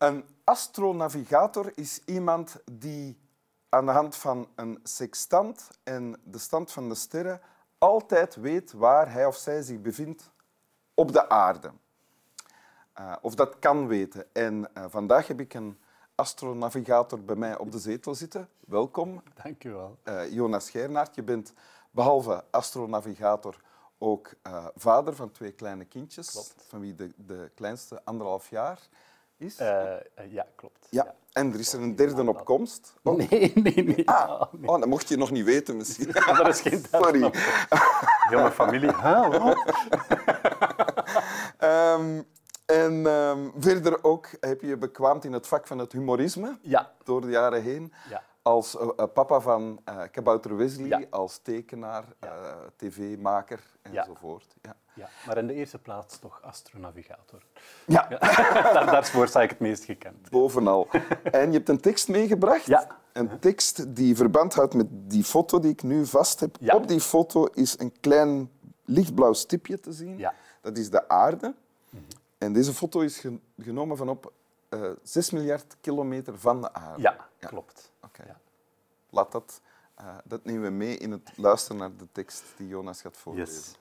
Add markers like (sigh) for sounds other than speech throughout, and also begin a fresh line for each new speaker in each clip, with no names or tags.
Een astronavigator is iemand die aan de hand van een sextant en de stand van de sterren altijd weet waar hij of zij zich bevindt op de aarde. Uh, of dat kan weten. En uh, vandaag heb ik een astronavigator bij mij op de zetel zitten. Welkom.
Dank u wel.
Uh, Jonas Schernaert, je bent behalve astronavigator ook vader van twee kleine kindjes,
klopt.
van wie de, de kleinste anderhalf jaar is.
ja, klopt.
Ja. ja. En er is er een derde op komst.
Oh. Nee, nee, nee.
Ah,
oh, nee.
Oh, dat mocht je nog niet weten misschien. (laughs)
Ja, dat is geen
Sorry.
Heel mijn familie. (laughs) Huh, wat?
um, (laughs) en um, verder ook heb je je bekwaamd in het vak van het humorisme
ja.
door de jaren heen.
Ja.
Als uh, papa van uh, Kabouter Wesley,
ja.
als tekenaar,
ja.
uh, tv-maker enzovoort. Ja.
Ja, maar in de eerste plaats toch astronavigator.
Ja. (laughs)
Daar, daarvoor sta ik het meest gekend.
Bovenal. En je hebt een tekst meegebracht.
Ja.
Een tekst die verband houdt met die foto die ik nu vast heb.
Ja.
Op die foto is een klein lichtblauw stipje te zien.
Ja.
Dat is de aarde. En deze foto is genomen van op uh, 6 miljard kilometer van de aarde.
Ja, ja. klopt.
Okay.
Ja.
Laat dat, uh, dat nemen we mee in het luisteren naar de tekst die Jonas gaat voorlezen.
Yes.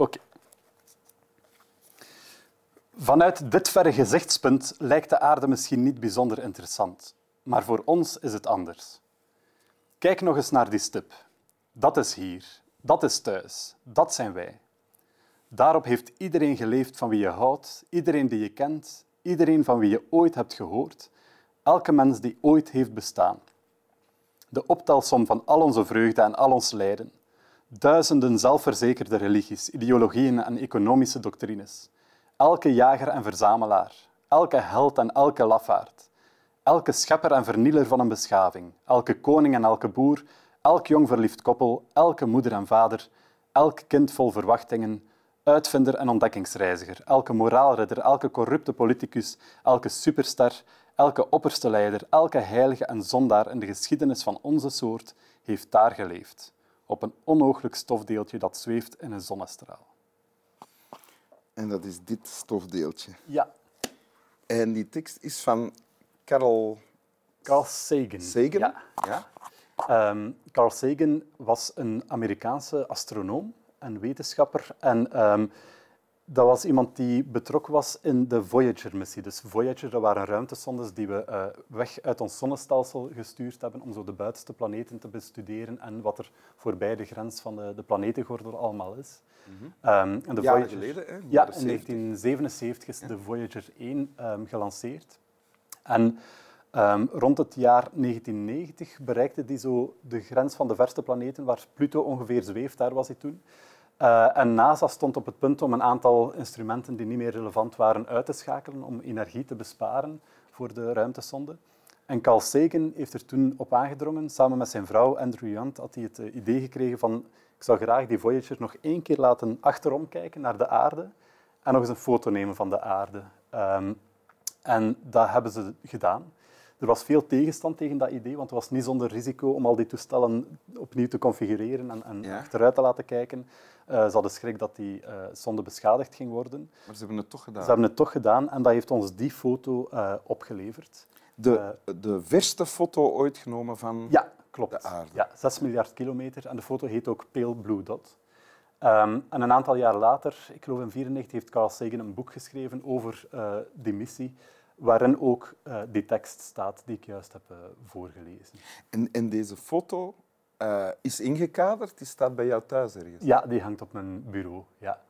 Oké. Vanuit dit verre gezichtspunt lijkt de aarde misschien niet bijzonder interessant. Maar voor ons is het anders. Kijk nog eens naar die stip. Dat is hier. Dat is thuis. Dat zijn wij. Daarop heeft iedereen geleefd van wie je houdt, iedereen die je kent, iedereen van wie je ooit hebt gehoord, elke mens die ooit heeft bestaan. De optelsom van al onze vreugde en al ons lijden. Duizenden zelfverzekerde religies, ideologieën en economische doctrines. Elke jager en verzamelaar, elke held en elke lafaard. Elke schepper en vernieler van een beschaving, elke koning en elke boer, elk jong verliefd koppel, elke moeder en vader, elk kind vol verwachtingen, uitvinder en ontdekkingsreiziger, elke moraalridder, elke corrupte politicus, elke superster, elke opperste leider, elke heilige en zondaar in de geschiedenis van onze soort heeft daar geleefd, op een onooglijk stofdeeltje dat zweeft in een zonnestraal.
En dat is dit stofdeeltje.
Ja.
En die tekst is van Carl...
Carl Sagan.
Sagan?
Ja.
ja.
Um, Carl Sagan was een Amerikaanse astronoom en wetenschapper. En um, dat was iemand die betrokken was in de Voyager-missie. Dus Voyager, dat waren ruimtesondes die we uh, weg uit ons zonnestelsel gestuurd hebben om zo de buitenste planeten te bestuderen en wat er voorbij de grens van de, de planetengordel allemaal is.
Mm -hmm.
um, en de
Jaren
Voyager,
geleden, hè?
Ja, in 1977 is ja. de Voyager 1 gelanceerd. En Um, rond het jaar 1990 bereikte die zo de grens van de verste planeten, waar Pluto ongeveer zweeft, daar was hij toen. Uh, en NASA stond op het punt om een aantal instrumenten die niet meer relevant waren uit te schakelen om energie te besparen voor de ruimtesonde. En Carl Sagan heeft er toen op aangedrongen, samen met zijn vrouw Andrew Hunt, had hij het uh, idee gekregen van ik zou graag die Voyager nog één keer laten achterom kijken naar de aarde en nog eens een foto nemen van de aarde. Um, en dat hebben ze gedaan. Er was veel tegenstand tegen dat idee, want het was niet zonder risico om al die toestellen opnieuw te configureren en, en
Ja.
achteruit te laten kijken. Eh, ze hadden schrik dat die eh, zonde beschadigd ging worden.
Maar ze hebben het toch gedaan.
Ze hebben het toch gedaan en dat heeft ons die foto eh, opgeleverd.
De, de verste foto ooit genomen van...
Ja, klopt.
De aarde.
Ja, 6 miljard kilometer. En de foto heet ook Pale Blue Dot. Ehm, en een aantal jaar later, ik geloof in 1994, heeft Carl Sagan een boek geschreven over die missie, waarin ook eh, die tekst staat die ik juist heb eh, voorgelezen.
En, en deze foto eh, is ingekaderd, die staat bij jou thuis ergens.
Ja, die hangt op mijn bureau. Ja,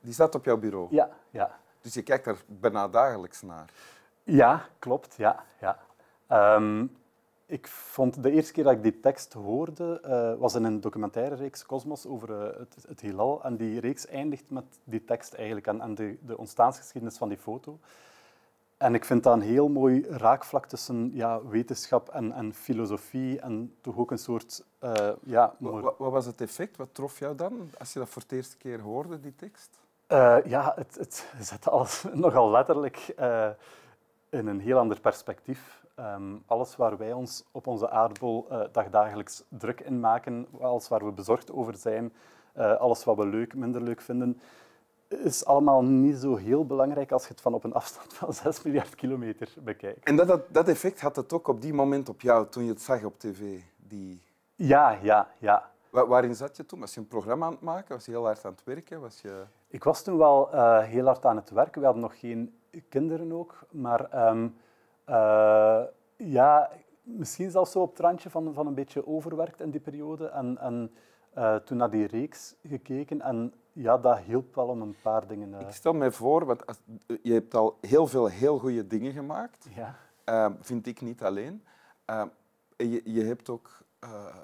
Die staat op jouw bureau.
ja, ja.
Dus je kijkt er bijna dagelijks naar.
ja klopt. Ja, ja. Ehm, ik vond de eerste keer dat ik die tekst hoorde, was in een documentaire reeks Cosmos over het, het heelal. En die reeks eindigt met die tekst eigenlijk en, en de, de ontstaansgeschiedenis van die foto. En ik vind dat een heel mooi raakvlak tussen ja, wetenschap en, en filosofie en toch ook een soort... eh, ja,
Wa-
mor-
wa- Wat, was het effect? Wat trof jou dan als je dat voor het eerste keer hoorde, die tekst?
Eh, ja, het, het zet alles (laughs) nogal letterlijk eh, in een heel ander perspectief. Ehm, alles waar wij ons op onze aardbol dagdagelijks druk in maken, alles waar we bezorgd over zijn, alles wat we leuk, minder leuk vinden, is allemaal niet zo heel belangrijk als je het van op een afstand van (laughs) 6 miljard kilometer bekijkt.
En dat, dat, dat effect had het ook op die moment op jou, toen je het zag op tv. Die...
Ja, ja, ja.
Wa- waarin zat je toen? Was je een programma aan het maken? Was je heel hard aan het werken? Was je...
Ik was toen wel eh, heel hard aan het werken. We hadden nog geen kinderen ook. Maar ehm, eh, ja, misschien zelfs zo op het randje van, van een beetje overwerkt in die periode. En, en eh, toen naar die reeks gekeken. En ja, dat hielp wel om een paar dingen... eh,
Ik stel mij voor, want als- je hebt al heel veel heel goede dingen gemaakt.
ja.
Eh, vind ik niet alleen. Eh, en je, je hebt ook... eh,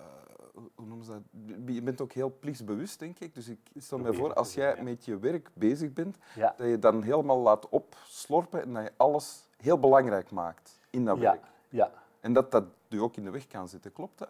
hoe noemen ze dat? Je bent ook heel plichtsbewust, denk ik. Dus ik stel mij voor, als jij met je werk bezig bent,
Ja.
dat je dan helemaal laat opslorpen en dat je alles heel belangrijk maakt in dat
Ja,
werk.
ja.
En dat dat je ook in de weg kan zitten, klopt dat?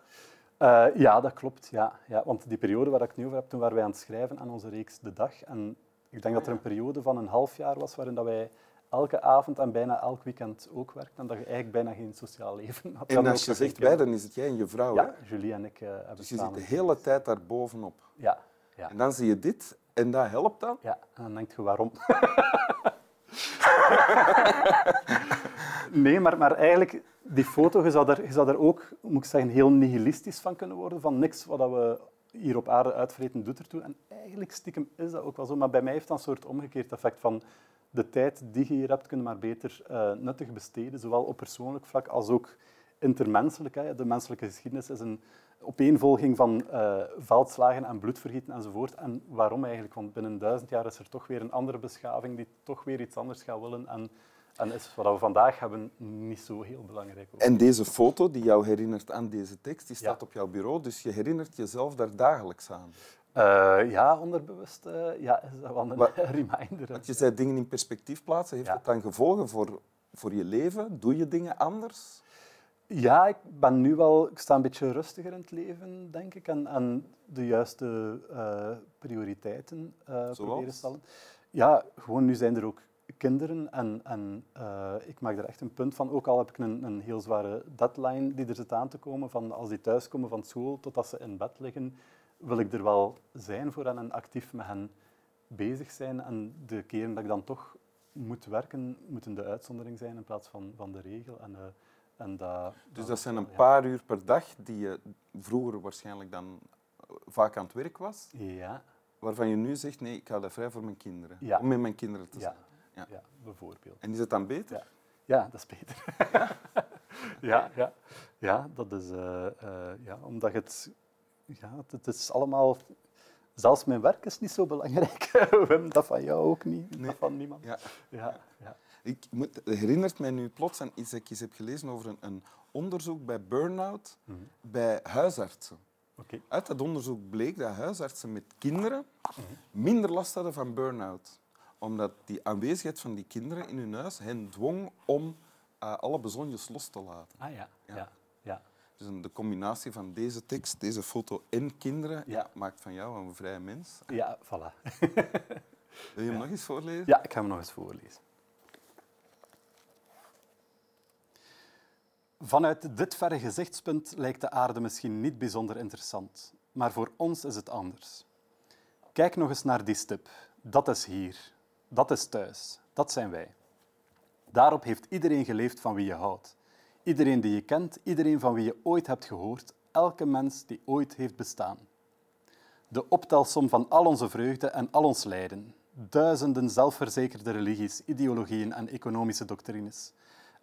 Eh, ja, dat klopt. Ja, ja. Want die periode waar ik het nu over heb, toen waren wij aan het schrijven aan onze reeks De Dag. En ik denk dat er een periode van een half jaar was waarin dat wij elke avond en bijna elk weekend ook werkten. En dat je eigenlijk bijna geen sociaal leven had.
En als je zegt wij, dan is het jij en je vrouw. hè?
Ja, Julie en ik eh, hebben
Dus je zit de hele tijd daar bovenop.
Ja, ja,
En dan zie je dit en dat helpt dan.
ja. En dan denk je, waarom? (laughs) nee, maar, maar eigenlijk, die foto, je zou, daar ook, moet ik zeggen, heel nihilistisch van kunnen worden. Van niks wat we hier op aarde uitvreten doet ertoe. En eigenlijk stiekem is dat ook wel zo. Maar bij mij heeft dat een soort omgekeerd effect van de tijd die je hier hebt, kun je maar beter eh, nuttig besteden. Zowel op persoonlijk vlak als ook intermenselijk. De menselijke geschiedenis is een opeenvolging van eh, veldslagen en bloedvergieten enzovoort. En waarom eigenlijk? Want binnen duizend jaar is er toch weer een andere beschaving die toch weer iets anders gaat willen. En, en is wat we vandaag hebben niet zo heel belangrijk. Ook.
En deze foto die jou herinnert aan deze tekst, die staat
Ja.
op jouw bureau, dus je herinnert jezelf daar dagelijks aan.
Eh, ja, onderbewust eh, ja, is dat wel een (laughs) reminder.
Want je zei dingen in perspectief plaatsen. Heeft
Ja.
het dan gevolgen voor, voor je leven? Doe je dingen anders?
Ja, ik ben nu wel... Ik sta een beetje rustiger in het leven, denk ik. En, en de juiste eh, prioriteiten proberen stellen. Ja, gewoon nu zijn er ook kinderen. En, en eh, ik maak er echt een punt van. Ook al heb ik een, een heel zware deadline die er zit aan te komen. Van als die thuiskomen van school totdat ze in bed liggen, wil ik er wel zijn voor hen en actief met hen bezig zijn. En de keren dat ik dan toch moet werken, moeten de uitzondering zijn in plaats van, van de regel. En, eh, en dat,
Dus dat zijn een
ja.
paar uur per dag die je vroeger waarschijnlijk dan eh, vaak aan het werk was,
Ja,
waarvan je nu zegt, nee, ik hou dat vrij voor mijn kinderen.
Ja.
Om met mijn kinderen te zijn.
ja.
Ja.
bijvoorbeeld.
En is het dan beter?
Ja, ja dat is beter. (laughs) ja, ja. ja, dat is... eh, eh, ja, omdat het... Ja, het, is allemaal... Zelfs mijn werk is niet zo belangrijk. (laughs) Wim, dat van jou ook niet.
Nee.
Dat van niemand.
Ja.
Ja, ja.
Ik moet, herinnert mij nu plots aan iets dat ik eens heb gelezen over een, een onderzoek bij burn-out
Mhm.
bij huisartsen. Uit dat onderzoek bleek dat huisartsen met kinderen minder last hadden van burn-out. Omdat die aanwezigheid van die kinderen in hun huis hen dwong om eh, alle bezonjes los te laten.
Ah ja,
Ja.
ja. ja.
Dus de combinatie van deze tekst, deze foto en kinderen
Ja.
ja, maakt van jou een vrije mens.
Ja, voilà. (laughs)
Wil je hem nog eens voorlezen?
Ja, ik ga hem nog eens voorlezen. Vanuit dit verre gezichtspunt lijkt de aarde misschien niet bijzonder interessant, maar voor ons is het anders. Kijk nog eens naar die stip. Dat is hier. Dat is thuis. Dat zijn wij. Daarop heeft iedereen geleefd van wie je houdt. Iedereen die je kent, iedereen van wie je ooit hebt gehoord, elke mens die ooit heeft bestaan. De optelsom van al onze vreugde en al ons lijden. Duizenden zelfverzekerde religies, ideologieën en economische doctrines.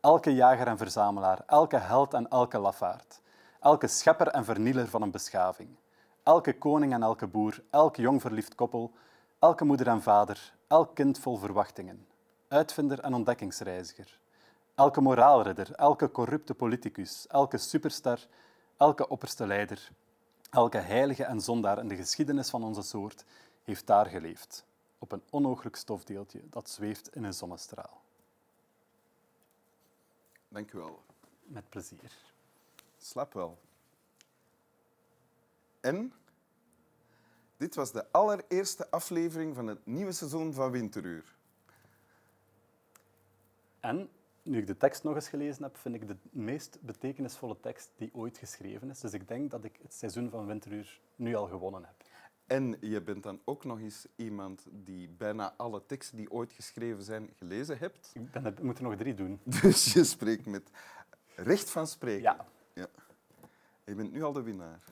Elke jager en verzamelaar, elke held en elke lafaard. Elke schepper en vernieler van een beschaving. Elke koning en elke boer, elk jong verliefd koppel, elke moeder en vader, elk kind vol verwachtingen. Uitvinder en ontdekkingsreiziger. Elke moraalridder, elke corrupte politicus, elke superster, elke opperste leider, elke heilige en zondaar in de geschiedenis van onze soort heeft daar geleefd, op een onooglijk stofdeeltje dat zweeft in een zonnestraal.
Dank u wel.
Met plezier.
Slap wel. En dit was de allereerste aflevering van het nieuwe seizoen van Winteruur.
En nu ik de tekst nog eens gelezen heb, vind ik de meest betekenisvolle tekst die ooit geschreven is. Dus ik denk dat ik het seizoen van Winteruur nu al gewonnen heb.
En je bent dan ook nog eens iemand die bijna alle teksten die ooit geschreven zijn gelezen hebt.
Ik, ben, moet er nog drie doen. (laughs)
Dus je spreekt met recht van spreken.
Ja.
ja. Je bent nu al de winnaar.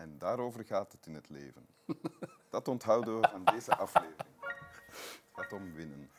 En daarover gaat het in het leven. Dat onthouden we van deze aflevering. Het gaat om winnen.